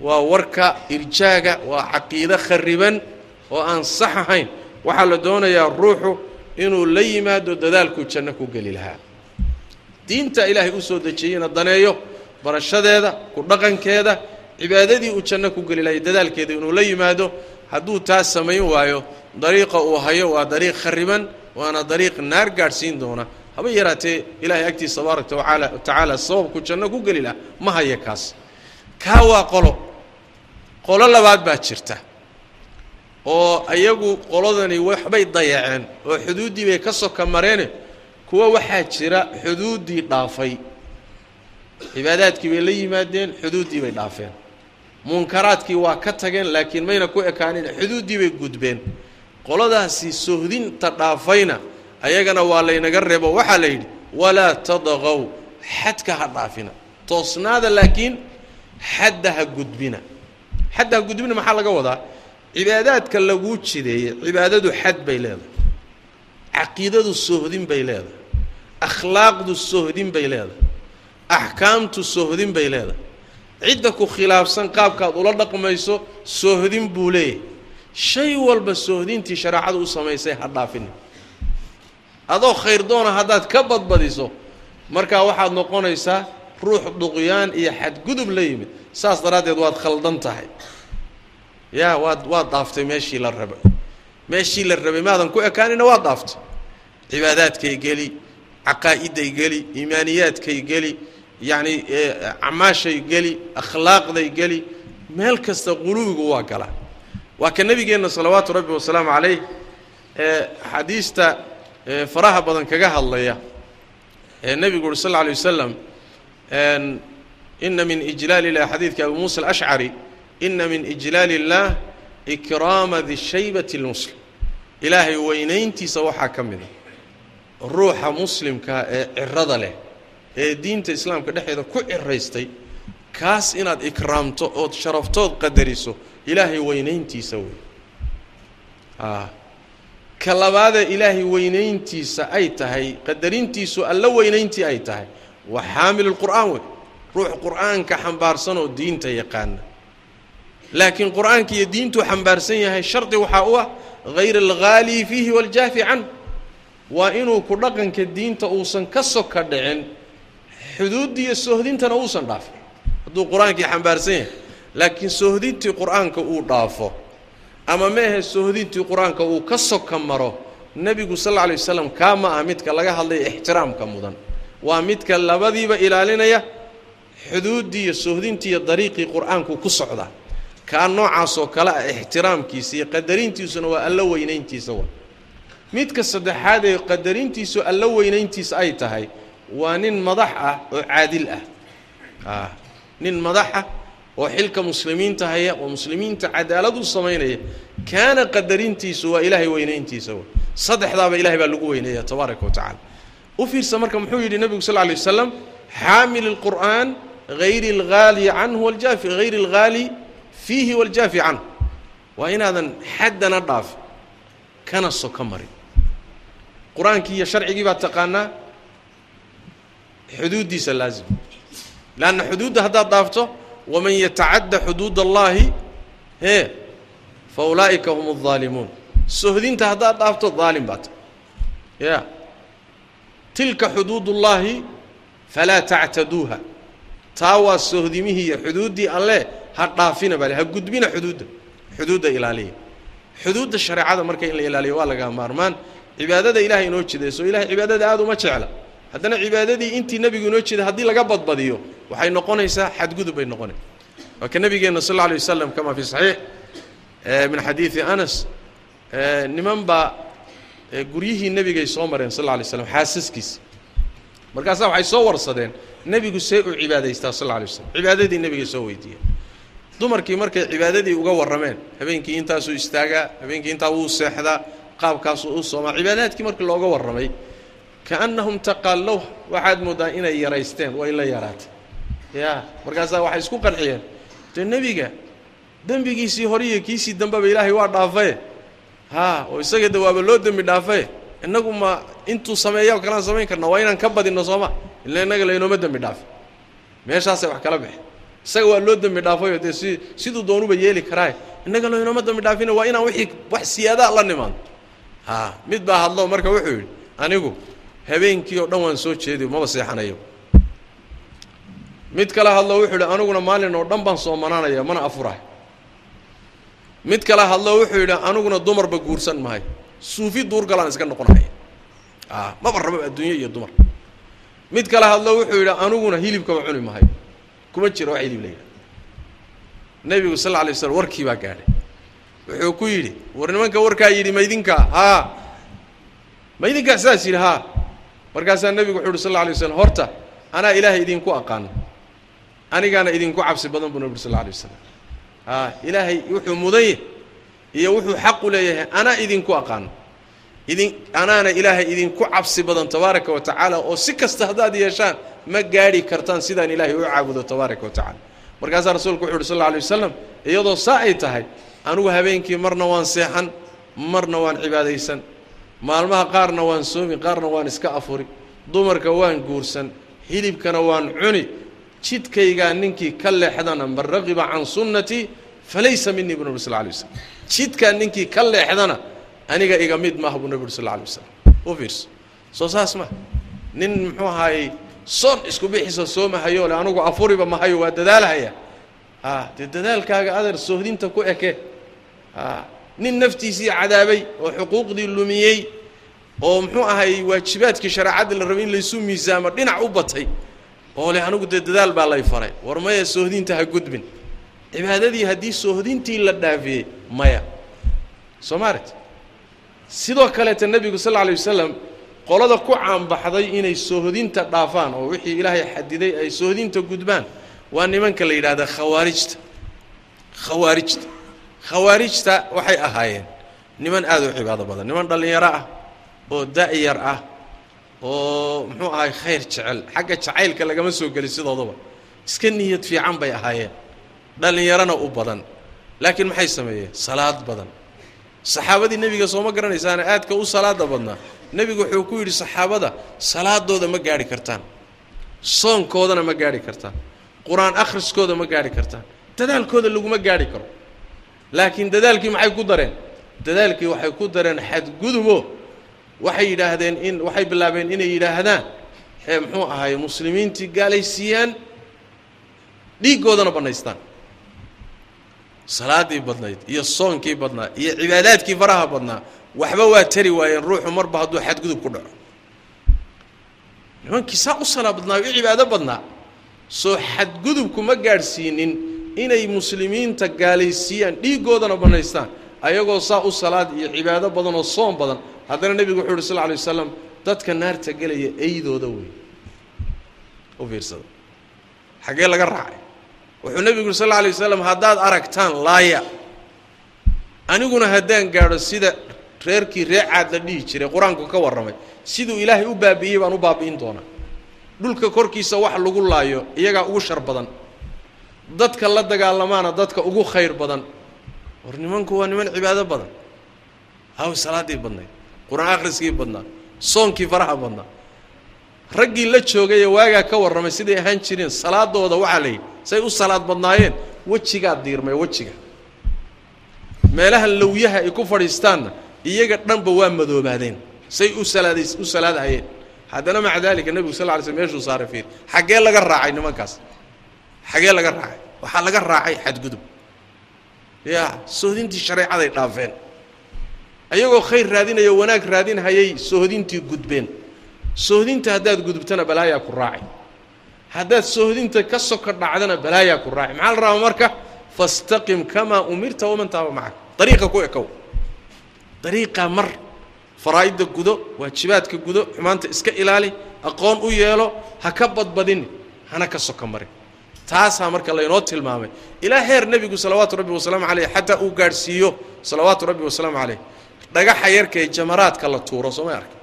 waa warka irjaaga waa caqiide khariban oo aan sax ahayn. Waxaa la doonayaa ruuxu inuu la yimaado dadaalkuu janno ku geli lahaa. Diinta ilaahay u soo dejiyeyna daneeyo barashadeeda ku dhaqankeeda cibaadadii uu janno ku geli lahay dadaalkeeda inuu la yimaado hadduu taas samayn waayo dariiqa uu hayo waa dariiq khariban waana dariiq naar gaadhsiin doona haba yaraatee ilaahay agtiisa tabaaraka watacaala tacaala sababku janno ku geli laha ma haya kaas. Kaa waa qolo. Qolo labaad baa jirta. Oo ayagu qoladani waxbay dayaceen oo xuduuddii bay ka soka mareene kuwa waxaa jira xuduuddii dhaafay. Cibaadaadkii bay la yimaadeen xuduuddii bay dhaafeen. Munkaraadkii waa ka tageen laakiin mayna ku ekaanin xuduuddii bay gudbeen. Qoladaasi sohdinta dhaafayna ayagana waa laynaga reebo waxaa la yidhi walaa tadaqow xadka ha dhaafina toosnaada laakiin xadda ha gudbina. Xadda ha gudbina maxaa laga wadaa? Cibaadaadka laguu jideeyey cibaadadu xad bay leedahay caqiidadu sohdin bay leedahay akhlaaqdu sohdin bay leedahay axkaamtu sohdin bay leedahay. Cidda ku khilaafsan qaabkaad ula dhaqmayso soohdin buu leeyahay. Shay walba soohdintii shareecadu u samaysay ha dhaafinin adoo khayr doona haddaad ka badbadiso markaa waxaad noqonaysaa ruux duqyaan iyo xadgudub la yimid. Saas daraaddeed waad khaldan tahay. Yaa waad waad dhaaftay meeshii la rabay. Meeshii la rabay maadan ku ekaanina waad dhaaftay. Cibaadaadkay geli caqaa'iday geli iimaaniyaadkay geli yacni acmaashay geli akhlaaqday geli. Meel kasta quluwigu waa galaa waa ka nebigeenna salawaatu rabbi wasalaamu calayh xadiista faraha badan kaga hadlaya. Nebigu uhi sal lla alay wasalam ina min ijlaali illah xadiidka abu muusa alashcari ina min ijlaali اllah ikraama dishaybati اlmuslim ilaahay weynayntiisa waxaa ka mida ruuxa muslimkaa ee cirada leh ee diinta islaamka dhexeeda ku ciraystay kaas inaad ikraamto ood sharaftood qadariso ilaahay weynayntiisa wey ka labaadee ilaahay weynayntiisa ay tahay qadarintiisu alla weynayntii ay tahay waa xaamil lqur'aan wey. Ruux qur'aanka xambaarsanoo diinta yaqaana. Laakiin qur'aanka iyo diintuu xambaarsan yahay shardi waxaa u ah hayr alghaali fiihi waljaafi can. Waa inuu ku dhaqanka diinta uusan ka soka dhicin xuduuddiiyo sohdintana uusan dhaafin. Hadduu qur'aankii xambaarsan yahay laakiin sohdintii qur'aanka uu dhaafo ama meahe sohdintii qur'aanka uu ka soka maro nebigu sal alay wasalam kaa ma ah midka laga hadlaya ixtiraamka mudan. Waa midka labadiiba ilaalinaya xuduuddii iyo sohdintii iyo dariiqii qur'aanku ku socda. Kaa noocaasoo kale ah ixtiraamkiisa iyo qadarintiisuna waa alla weynayntiisa wa. Midka saddexaad ee qadarintiisu alla weynayntiisa ay tahay waa nin madax ah oo caadil ah. Nin madax ah oo xilka muslimiinta haya oo muslimiinta cadaalad u samaynaya kaana qadarintiisu waa ilaahay weynayntiisa wa saddexdaaba ilahay baa lagu weyneeya tabaaraka wa tacala u fiirsa marka muxuu yidhi nebigu sal lla lay wasalam xaamil اlqur'aan hayri اlghaali canhu waljaafi hayri اlghaali fiihi waljaafi canhu waa inaadan xaddana dhaafin kana soka marin qur-aankii iyo sharcigii baad taqaanaa xuduuddiisa laazim leanna xuduudda haddaad dhaafto waman yatacadda xuduud allaahi ee fa ulaa'ika hum aldaalimuun sohdinta haddaad dhaafto daalim baata ya tilka xuduud ullaahi falaa tactaduuha taa waa sohdimihii iyo xuduuddii alle ha dhaafina baa ha gudbina xuduudda xuduudda ilaaliya xuduudda shareecada marka in la ilaaliyo waa lagaa maarmaan cibaadada ilahay inoo jidayso ilahay cibaadada aada uma jecla haddana cibaadadii intii nebigu inoo jeeday haddii laga badbadiyo waxay noqonaysaa xadgudub bay noqonaysa waa ka nabigeenna sal alla alay wasalam kama fi saxiix min xadiidi anas niman baa guryihii nebigay soo mareen sal alla alay slam xaasaskiisa. Markaasaa waxay soo warsadeen nebigu see u cibaadaystaa sal alla alay waslam cibaadadii nebigay soo weydiiyeen. Dumarkii markay cibaadadii uga warrameen habeenkii intaasuu istaagaa habeenkii intaa wuu seexdaa qaabkaasuu u soomaa cibaadaadkii markii looga warramay kaannahum taqaallow waxaad mooddaa inay yaraysteen way la yaraatay ya markaasaa waxay isku qanciyeen. Dee nebiga dembigiisii hore iyo kiisii dambeba ilaahay waa dhaafaye haa oo isaga de loo dembi dhaafaye innagu ma intuu sameeya kalaan samayn karna waa inaan ka badinno sooma. Illa innaga laynooma dembi dhaafay meeshaasay wax kala baxeen isaga waa loo dembi dhaafayo dee si siduu doonuba yeeli karaaye innaga laynooma dembi dhaafina waa inaan wixii wax siyaadaa la nimaado haa mid baa hadlo marka wuxuu yidhi anigu habeenkii oo dhan waan soo jeediy maba seexanayo mid kale hadlo wuxuu yidhi aniguna maalin oo dhan baan soomanaanaya mana afurahay. Mid kale hadlo wuxuu yidhi aniguna dumarba guursan mahay. Suufi duurgalaan iska noqonahaya a maba raba adduunye iyo dumar. Mid kale hadlo wuxuu yidhi aniguna hilibkaba cuni mahayo kuma jiro wax hilib la yidhaha nebigu sal lla alay slam warkii baa gaadhay. Wuxuu ku yidhi war nimanka warkaa yidhi maydinka haa. Maydinkaa sidaas yidhi haa. Markaasaa nebigu wuxuu uhi sal alay waslam horta anaa ilaahay idinku aqaano anigaana idinku cabsi badan buu nebi ur sal alay waslam haa ilaahay wuxuu mudanye iyo wuxuu xaqu leeyahay anaa idinku aqaano. Idin anaana ilaahay idinku cabsi badan tabaaraka wa tacaala oo si kasta haddaad yeeshaan ma gaadhi kartaan sidaan ilaahay u caabudo tabaaraka wa tacala markaasaa rasuulku wuxu uhi sal alla alay wasalam iyadoo saa ay tahay anugu habeenkii marna waan seexan marna waan cibaadaysan maalmaha qaarna waan soomi qaarna waan iska afuri dumarka waan guursan hilibkana waan cuni jidkaygaa ninkii ka leexdana man raqiba can sunnatii falaysa minii bu nabur sal lay waslam jidkaa ninkii ka leexdana aniga iga mid maaha buu nabi sal lay waslam u fiirso soo saas ma. Nin muxuu ahaayey soon isku bixiso soomahayo le anugu afuriba mahayo waa dadaalhaya a dee dadaalkaaga adeer soohdinta ku eke. A nin naftiisii cadaabay oo xuquuqdii lumiyey oo muxuu ahay waajibaadkii shareecadda la rabay in laysu miisaamo dhinac u batay oo leh anigu dee dadaal baa lay faray. War maya soohdinta ha gudbin. Cibaadadii haddii soohdintii la dhaafiyey maya. Soo maaret sidoo kaleeta nebigu sal lla alay wasalam qolada ku caanbaxday inay soohdinta dhaafaan oo wixii ilaahay xadiday ay soohdinta gudbaan waa nimanka la yidhahda khawaarijta khawaarijta khawaarijta waxay ahaayeen. Niman aad u cibaado badan. Niman dhallinyaro ah oo da'yar ah oo muxuu ahay khayr jecel xagga jacaylka lagama soo geli sidoodaba. Iska niyad fiican bay ahaayeen. Dhallinyarona u badan. Laakiin maxay sameeyeen? Salaad badan. Saxaabadii nebiga sooma garanaysaana aadka u salaada badnaa nebigu wuxuu ku yidhi saxaabada salaadooda ma gaadhi kartaan. Soonkoodana ma gaadhi kartaan. Qur'aan akhriskooda ma gaadhi kartaan. Dadaalkooda laguma gaadhi karo. Laakiin dadaalkii maxay ku dareen? Dadaalkii waxay ku dareen xadgudubo waxay yidhaahdeen in waxay bilaabeen inay yidhaahdaan. Ee muxuu ahaay muslimiintii gaalaysiiyaan dhiiggoodana bannaystaan salaaddii badnayd iyo soonkii badnaa iyo cibaadaadkii faraha badnaa waxba waa tari waayeen ruuxu marba hadduu xadgudub ku dhaco. Nimankii saa u salaa badnaa u cibaado badnaa soo xadgudubku ma gaadhsiinin inay muslimiinta gaalaysiiyaan dhiiggoodana bannaystaan ayagoo saa u salaad iyo cibaado badan oo soon badan haddana nebigu wuxuu uhi sal lla alay waslam dadka naarta gelaya eydooda wey u fiirsada xaggee laga raacay. Wuxuu nebigu yuri sal alla alay wasalam haddaad aragtaan laaya aniguna haddaan gaadho sida reerkii ree caad la dhihi jiray qur'aanku ka warramay siduu ilaahay u baabi'iyey baan u baabi'in doonaa. Dhulka korkiisa wax lagu laayo iyagaa ugu shar badan. Dadka la dagaalamaana dadka ugu khayr badan. War nimanku waa niman cibaado badan. Haw salaaddii badnayd qur'aan akhriskii badnaa soonkii faraha badnaa. Raggii la joogayee waagaa ka warramay siday ahaan jireen salaadooda waxaa la yidhi say u salaad badnaayeen wejigaa diirmay wejiga. Meelaha lawyaha ay ku fadhiistaanna iyaga dhanba waa madoobaadeen. Say u salaaday u salaadhayeen haddana maca daalika nebigu sal lla ly slm meeshuu saaray fiir xaggee laga raacay nimankaas? Xaggee laga raacay? Waxaa laga raacay xadgudub. Ya sohdintii shareecaday dhaafeen ayagoo khayr raadinaya wanaag raadinhayay sohdintii gudbeen. Sohdinta haddaad gudubtana balaayaa ku raacay. Haddaad sohdinta ka soka dhacdana balaayaa ku raacay. Maxaa la rabaa marka? Fastaqim kamaa umirta waman taaba macak. Dariiqa ku ekow. Dariiqaa mar. Faraa'idda gudo waajibaadka gudo xumaanta iska ilaali aqoon u yeelo ha ka badbadini hana ka soka marin. Taasaa marka laynoo tilmaamay. Ilaa heer nebigu salawaatu rabbi wasalaamu caleyh xataa uu gaadhsiiyo salawaatu rabbi wasalaamu caleyh dhagaxa yarka ee jamaraadka la tuuro sooma arka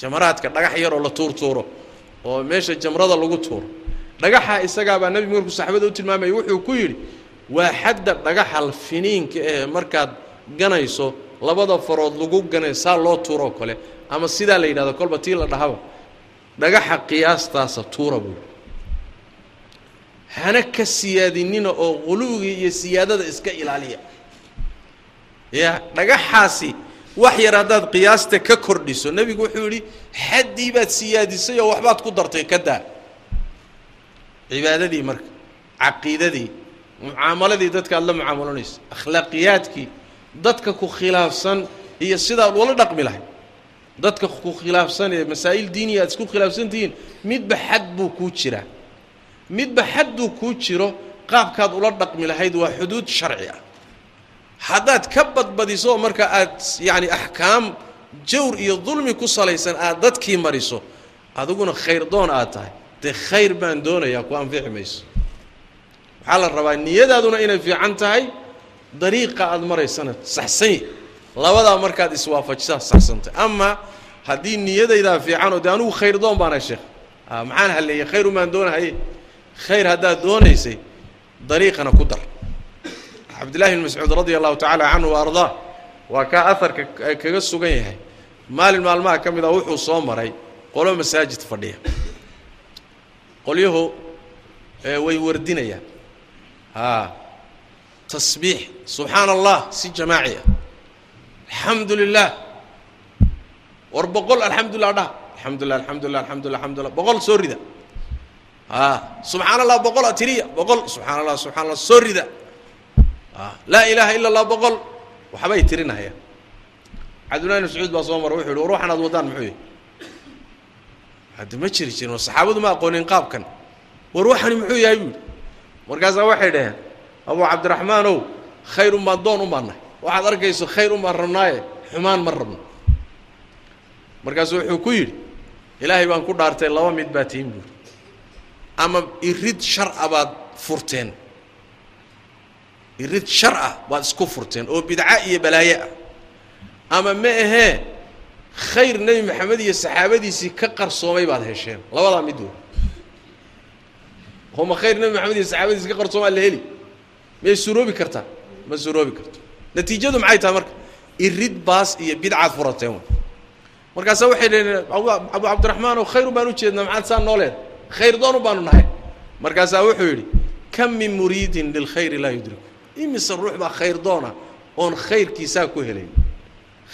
jamaraadka dhagax yaroo la tuurtuuro oo meesha jamrada lagu tuuro. Dhagaxa isagaabaa nebigu markuu saxaabada u tilmaamaya wuxuu ku yidhi waa xadda dhagaxa finiinka ee markaad ganayso labada farood lagu ganay saa loo tuuroo kale. Ama sidaa la yidhahdo kolba tii la dhahaba. Dhagaxa qiyaastaasa tuura buu hana ka siyaadinina oo quluwigii iyo siyaadada iska ilaaliya. Ya dhagaxaasi wax yar haddaad qiyaasta ka kordhiso nebigu wuxuu yidhi xaddii baad siyaadisay oo waxbaad ku dartay ka daa. Cibaadadii marka caqiidadii mucaamaladii dadka aad la mucaamalanayso akhlaaqiyaadkii dadka ku khilaafsan iyo sidaad wala dhaqmi lahay dadka ku khilaafsan ee masaa'il diiniya aad isku khilaafsan tihiin midba xad buu kuu jiraa. Midba xadduu kuu jiro qaabkaad ula dhaqmi lahayd waa xuduud sharci ah haddaad ka badbadiso marka aad yacani axkaam jawr iyo dulmi ku salaysan aad dadkii mariso adiguna khayr doon aad tahay. Dee khayr baan doonayaa ku anfici mayso. Waxaa la rabaa niyadaaduna inay fiican tahay dariiqa aad maraysana saxsan yahy labadaa markaad iswaafajisaa saxsantay. Ama haddii niyadaydaa fiican oo dee anugu khayr doon baanahay sheekh. Maxaan halleeyey khayru maan doonahaye khayr haddaad doonaysay dariiqana ku dar cabdillahi bn mascuud radia allahu tacaala canhu wa waa kaa aharka kaga sugan yahay. Maalin maalmaha ka mid a wuxuu soo maray qolo masaajid fadhiya. Qolyahu way wardinayaan. A tasbiix subxaana allah si jamaaci ah alxamdu lilah war boqol alxamdulilah dhaha alxamdulilah alxamdulilah alxamdulilah alxamdulilah boqol soo rida. A subxaana allah boqol a boqol subxaana allah subxana allah soo rida laa ilaaha ila allah boqol. Waxbay tirinahayaan. Cabdullahi mascuud baa soo mara wuxu yhi war waxaan aad waddaan muxuu yihi haddi ma jiri jirin war saxaabadu ma aqoonin qaabkan. War waxani muxuu yahay buu yidhi. Markaasaa waxay dhaheen abuu cabdiraxmaanow khayr un doon un baan nahay waxaad arkayso khayr un rabnaaye xumaan ma rabno. Markaasu wuxuu ku yidhi ilaahay baan ku dhaartay laba mid baa tihin buuri ama irid shar a baad furteen irid shar ah baad isku furteen oo bidca iyo balaaye ah. Ama ma ahee khayr nebi maxamed iyo saxaabadiisii ka qarsoomay baad hesheen? Labadaa mid wey. Homa khayr nebi maxamed iyo saxaabadiisi ka qarsoomaa la heli? Miyay suroobi kartaa? Ma suroobi karto. Natiijadu maxay tahay marka? Irid baas iyo bidcaad furateen w markaasaa waxay dhaheen abu cabdiraxmaanow khayrun baan u jeednaa maxaad saa nooleed khayr doonu baanu nahay. Markaasaa wuxuu yidhi kam min muriidin lilkhayri laa yudriku imise ruux baa khayr doona oon khayrkiisaa ku helayn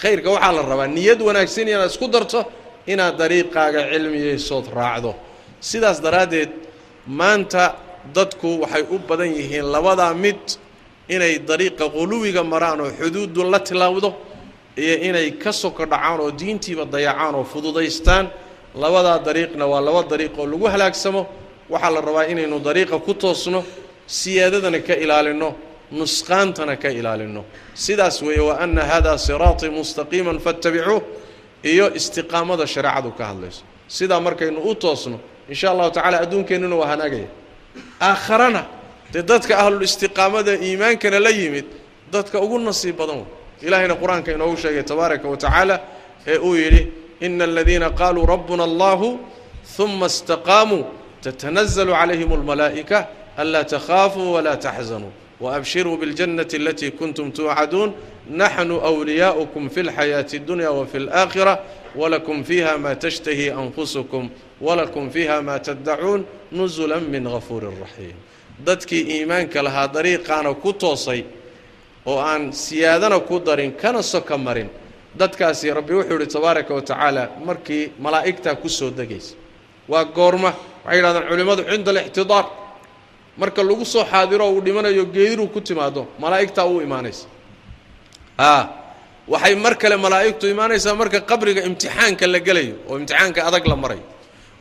khayrka waxaa la rabaa niyad wanaagsan inaad isku darto inaad dariiqaaga cilmiyeysood raacdo. Sidaas daraaddeed maanta dadku waxay u badan yihiin labadaa mid inay dariiqa quluwiga maraan oo xuduuddu la tilaawdo iyo inay ka soko dhacaan oo diintiiba dayacaan oo fududaystaan. Labadaa dariiqna waa laba dariiq oo lagu halaagsamo. Waxaa la rabaa inaynu dariiqa ku toosno siyaadadana ka ilaalinno nusqaantana ka ilaalinno. Sidaas weeye wa anna haadaa siraatii mustaqiiman fattabicuuh iyo istiqaamada shareecadu ka hadlayso. Sidaa markaynu u toosno insha allahu tacala adduunkeennuna waa hanaagaya. Aakharana dee dadka ahlulistiqaamada iimaankana la yimid dadka ugu nasiib badan wey ilahayna qur'aanka inoogu sheegay tabaaraka wa tacaala ee uu yidhi ina aladiina qaaluu rabbuna allahu uma istaqaamuu tatanazalu calayhim almalaa'ika anlaa takhaafuu walaa taxzanuu waabshiruu biاljannati alatii kuntum tuucaduun naxnu wliyaa'ukum fi اlxayaaةi اddunya wafi اlآakhira walakum fiiha ma tashtahi anfusukum walakum fiiha ma taddacuun nusula min gafuuri raxiim dadkii iimaanka lahaa dariiqaana ku toosay oo aan siyaadana ku darin kana soka marin dadkaasi rabbi wuxuu yidhi tabaaraka wa tacaala markii malaa'igtaa ku soo degaysa waa goorma waxay yidhahdaan culimmadu cinda alixtidaar marka lagu soo xaadiro uu dhimanayo geediruu ku timaado malaa'igtaa u imaanaysa. A waxay mar kale malaa'igtu imaanaysaa marka qabriga imtixaanka la gelayo oo imtixaanka adag la marayo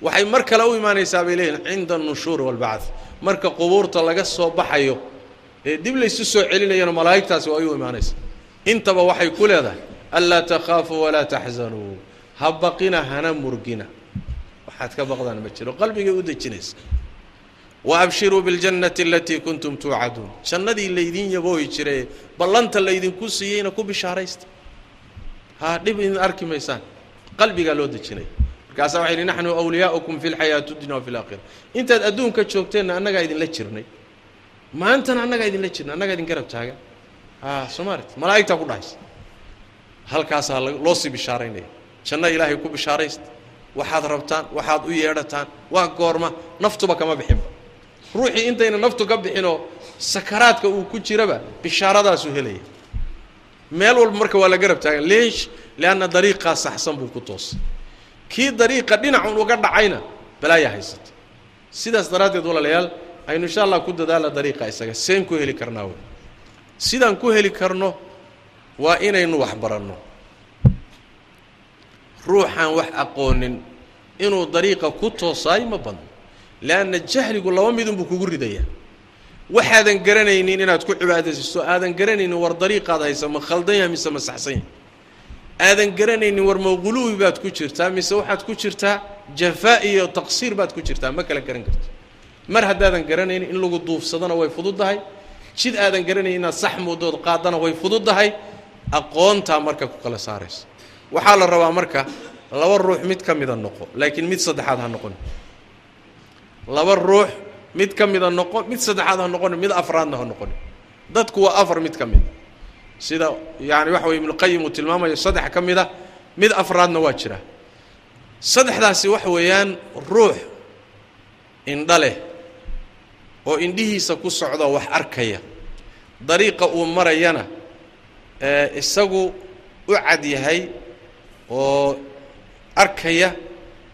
waxay mar kale u imaanaysaa bay leeyihiin cinda annushuuri waalbacd marka qubuurta laga soo baxayo ee dib laysu soo celinayana malaa'igtaasi waa u imaanaysa. Intaba waxay ku leedahay anlaa takhaafuu walaa taxzanuu ha baqina hana murgina. Waxaad ka baqdaan ma jiro. Qalbigay u dejinaysa waabshiruu biاljannati alatii kuntum tuucaduun jannadii laydin yaboohi jiraye ballanta laydinku siiyeyna ku bishaaraysta ha dhib idin arki maysaan qalbigaa loo dejinaya markaasaa waxay yihi naxnu awliyaa'ukum fi lxayaati dunya wafi alaakhira intaad adduunka joogteenna annagaa idinla jirnay maantana annagaa idinla jirnay annagaa idin garab taagan a soomaalit malaa'igtaa ku dhahaysa halkaasaa loo sii bishaaraynaya janno ilaahay ku bishaaraysta waxaad rabtaan waxaad u yeedhataan waa goorma naftuba kama bixinba ruuxii intayna naftu ka bixinoo sakaraadka uu ku jiraba bishaaradaasuu helaya. Meel walba marka waa la garab taagan leesh leanna dariiqaa saxsan buu ku toosay kii dariiqa dhinacun uga dhacayna balaaya haysata. Sidaas daraaddeed walaalayaal aynu insha allah ku dadaalla dariiqa isaga seen ku heli karnaa wey. Sidaan ku heli karno waa inaynu wax baranno. Ruuxaan wax aqoonin inuu dariiqa ku toosaayo ma badno leanna jahligu laba midunbuu kugu ridayaa waxaadan garanaynin inaad ku cibaadaysisto aadan garanaynin war dariiqaad haysa ma khaldan yaha mise ma saxsan yahay aadan garanaynin war ma quluwi baad ku jirtaa mise waxaad ku jirtaa jafaa iyo taqsiir baad ku jirtaa ma kala garan karto mar haddaadan garanaynin in lagu duufsadona way fududdahay jid aadan garanaynin inaad sax moodood qaadana way fududdahay aqoontaa marka ku kala saaraysa waxaa la rabaa marka laba ruux mid ka mida noqo laakiin mid saddexaad ha noqon laba ruux mid ka mida noqo mid saddexaad ha noqoni mid afraadna ha noqoni dadku waa afar mid ka mida sida yaani waxa weye ibnuqayim uu tilmaamayo saddex ka mida mid afraadna waa jira. Saddexdaasi waxa weeyaan ruux indha leh oo indhihiisa ku socdo wax arkaya. Dariiqa uu marayana isagu u cad yahay oo arkaya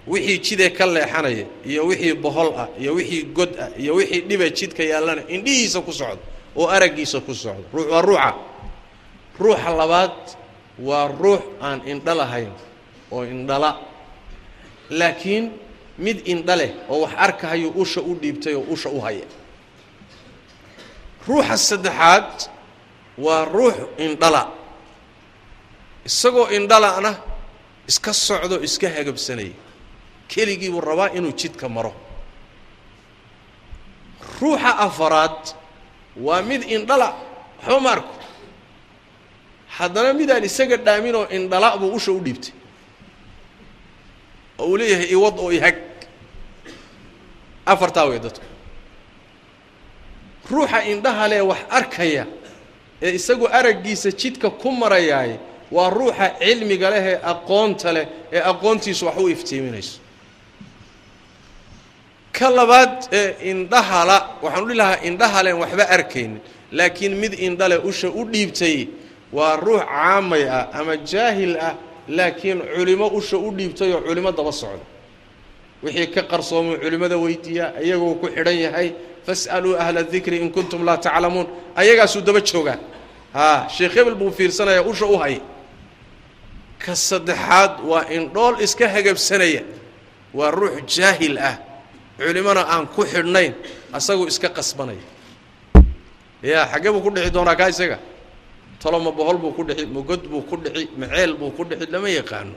wixii jidee ka leexanaya iyo wixii bohol ah iyo wixii god ah iyo wixii dhiba jidka yaallana indhihiisa ku socdo oo araggiisa ku socdo. Ruux waa ruuxa. Ruuxa labaad waa ruux aan indho lahayn oo indhala. Laakiin mid indha leh oo wax arkahayuu usha u dhiibtay oo usha u haya. Ruuxa saddexaad waa ruux indhala. Isagoo indhala'na iska socdo iska hagabsanaya keligii buu rabaa inuu jidka maro. Ruuxa afaraad waa mid indhala waxba ma arko. Haddana midaan isaga dhaaminoo indhala buu usha u dhiibtay. Oo uu leeyahay iwad oo ihag afartaa wey dadku. Ruuxa indhaha leh wax arkaya ee isagoo araggiisa jidka ku marayaay waa ruuxa cilmiga leh ee aqoonta leh ee aqoontiisu wax u iftiiminayso ka labaad ee indhahala. Waxaan udhi lahaa indhahaleen waxba arkaynin. Laakiin mid indhale usha u dhiibtay waa ruux caamay ah ama jaahil ah laakiin culimo usha u dhiibtay oo culimo daba socda. Wixii ka qarsoomuu culimmada weydiiyaa iyagoo ku xidhan yahay fas'aluu ahla dikri in kuntum laa taclamuun. Ayagaasuu daba joogaa haa sheekh hebel buu fiirsanayaa usha u haya ka saddexaad waa indhool iska hagabsanaya. Waa ruux jaahil ah culimona aan ku xidhnayn asaguu iska qasbanaya ya xaggee buu ku dhici doonaa kaa isaga? Talo ma bohol buu ku dhici ma god buu ku dhici ma ceel buu ku dhici lama yaqaano.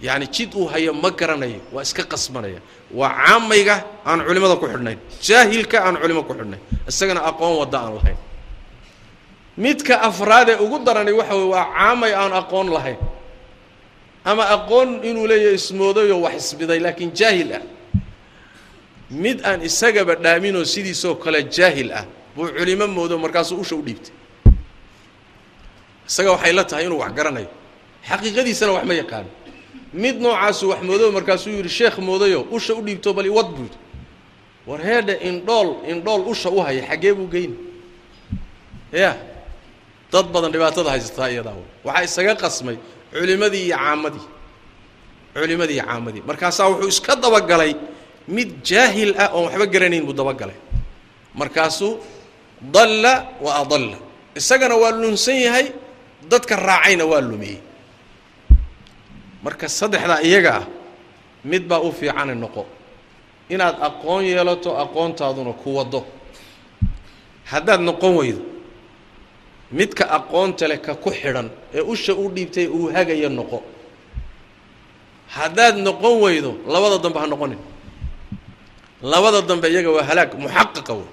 Yacani jid uu hayo ma garanayo waa iska qasbanaya. Waa caamayga aan culimada ku xidhnayn jaahilka aan culimo ku xidhnayn isagana aqoon wadda aan lahayn. Midka afraadee ugu darani waxa weye waa caamay aan aqoon lahayn. Ama aqoon inuu leeyahay ismoodayoo wax isbiday laakiin jaahil ah mid aan isagaba dhaaminoo sidiisoo kale jaahil ah buu culimo moodo markaasuu usha u dhiibtay. Isaga waxay la tahay inuu wax garanayo. Xaqiiqadiisana wax ma yaqaano. Mid noocaasuu wax moodo markaasuu yidhi sheekh moodayo usha u dhiibto bal iwad buu yidhi war heedhe indhool indhool usha u haya xaggee buu geyni ya dad badan dhibaatada haysataa iyadaa waxaa isaga qasmay culimadii iyo caamadii. Culimadii iyo caamadii. Markaasaa wuxuu iska dabagalay mid jaahil ah oon waxba garanayn buu dabagalay. Markaasuu dalla wa adalla. Isagana waa lunsan yahay dadka raacayna waa lumiyey. Marka saddexdaa iyaga ah mid baa u fiicane noqo. Inaad aqoon yeelato aqoontaaduna ku waddo. Haddaad noqon weydo midka aqoonta leh ka ku xidhan ee usha u dhiibtay uu hagaya noqo. Haddaad noqon weydo labada dambe ha noqonin labada dambe iyaga waa halaag muxaqaqa wey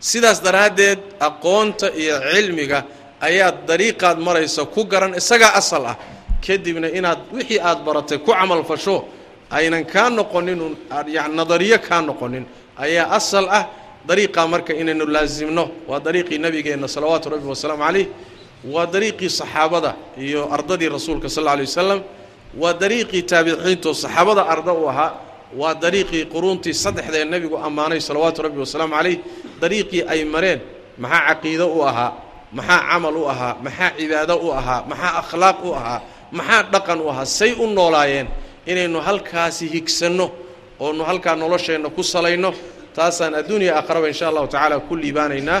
sidaas daraaddeed aqoonta iyo cilmiga ayaad dariiqaad maraysa ku garan isagaa asal ah. Kadibna inaad wixii aad baratay ku camal fasho aynan kaa noqonin nadariyo kaa noqonin ayaa asal ah. Dariiqaa marka inaynu laasimno waa dariiqii nabigeenna salawaatu rabbi wasalaamu calayh waa dariiqii saxaabada iyo ardadii rasuulka sal alla alay wasalam waa dariiqii taabiciinto saxaabada arda u ahaa waa dariiqii quruuntii saddexda ee nebigu ammaanay salawaatu rabbi wasalaamu calayh. Dariiqii ay mareen maxaa caqiido u ahaa maxaa camal u ahaa maxaa cibaado u ahaa maxaa akhlaaq u ahaa maxaa dhaqan u ahaa? Say u noolaayeen inaynu halkaasi higsanno oonu halkaa nolosheenna ku salayno. Taasaan adduuniya aqraba insha allahu tacaala ku liibaanaynaa.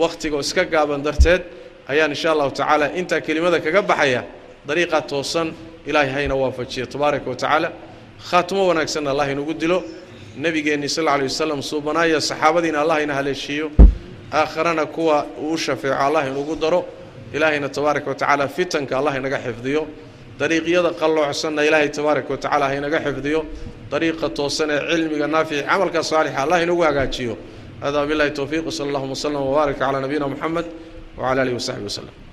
Wakhtigoo iska gaaban darteed ayaan insha allahu tacaala intaa kelimada kaga baxaya dariiqaa toosan ilaahay hayna waafajiyo tabaaraka wa tacaala khaatimo wanaagsanna allah inugu dilo. Nebigeenni sal alla alay wasalam suubanaaya saxaabadiina allah ina haleeshiiyo aakharana kuwa uu shafeeco allah inugu daro. Ilaahayna tabaaraka wa tacaala fitanka allah inaga xifdiyo. Dariiqyada qalloocsanna ilaahay tabaaraka wa tacala ha inaga xifdiyo. Dariiqa toosan ee cilmiga naafici camalka saalixa allah inagu hagaajiyo. Hada billahi towfiiq sala allahuma wslm wbaarak calaa nabiyina moxamed wcala alihi wasaxbi waslem